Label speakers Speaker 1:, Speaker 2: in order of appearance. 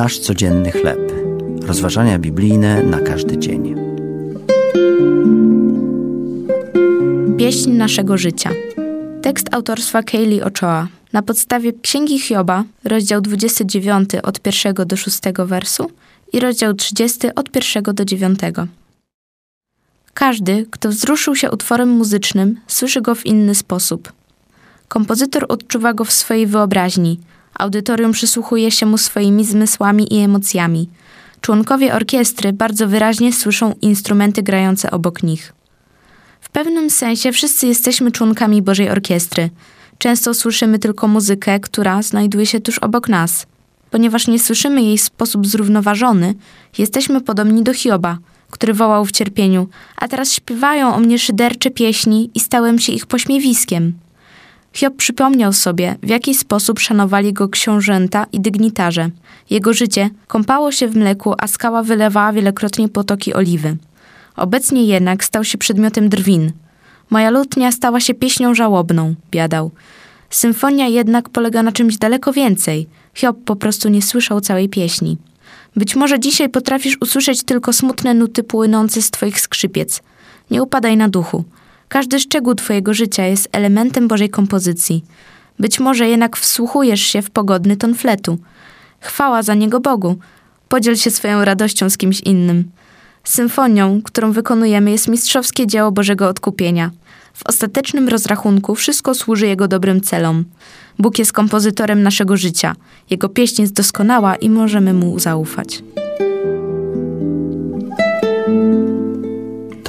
Speaker 1: Nasz codzienny chleb. Rozważania biblijne na każdy dzień.
Speaker 2: Pieśń naszego życia. Tekst autorstwa Kaylee Ochoa. Na podstawie Księgi Hioba, rozdział 29 od 1 do 6 wersu i rozdział 30 od 1 do 9. Każdy, kto wzruszył się utworem muzycznym, słyszy go w inny sposób. Kompozytor odczuwa go w swojej wyobraźni, audytorium przysłuchuje się mu swoimi zmysłami i emocjami. Członkowie orkiestry bardzo wyraźnie słyszą instrumenty grające obok nich. W pewnym sensie wszyscy jesteśmy członkami Bożej Orkiestry. Często słyszymy tylko muzykę, która znajduje się tuż obok nas. Ponieważ nie słyszymy jej w sposób zrównoważony, jesteśmy podobni do Hioba, który wołał w cierpieniu, a teraz śpiewają o mnie szydercze pieśni i stałem się ich pośmiewiskiem. Hiob przypomniał sobie, w jaki sposób szanowali go książęta i dygnitarze. Jego życie kąpało się w mleku, a skała wylewała wielokrotnie potoki oliwy. Obecnie jednak stał się przedmiotem drwin. Moja lutnia stała się pieśnią żałobną, biadał. Symfonia jednak polega na czymś daleko więcej. Hiob po prostu nie słyszał całej pieśni. Być może dzisiaj potrafisz usłyszeć tylko smutne nuty płynące z twoich skrzypiec. Nie upadaj na duchu. Każdy szczegół twojego życia jest elementem Bożej kompozycji. Być może jednak wsłuchujesz się w pogodny ton fletu. Chwała za niego Bogu. Podziel się swoją radością z kimś innym. Symfonią, którą wykonujemy, jest mistrzowskie dzieło Bożego odkupienia. W ostatecznym rozrachunku wszystko służy Jego dobrym celom. Bóg jest kompozytorem naszego życia. Jego pieśń jest doskonała i możemy Mu zaufać.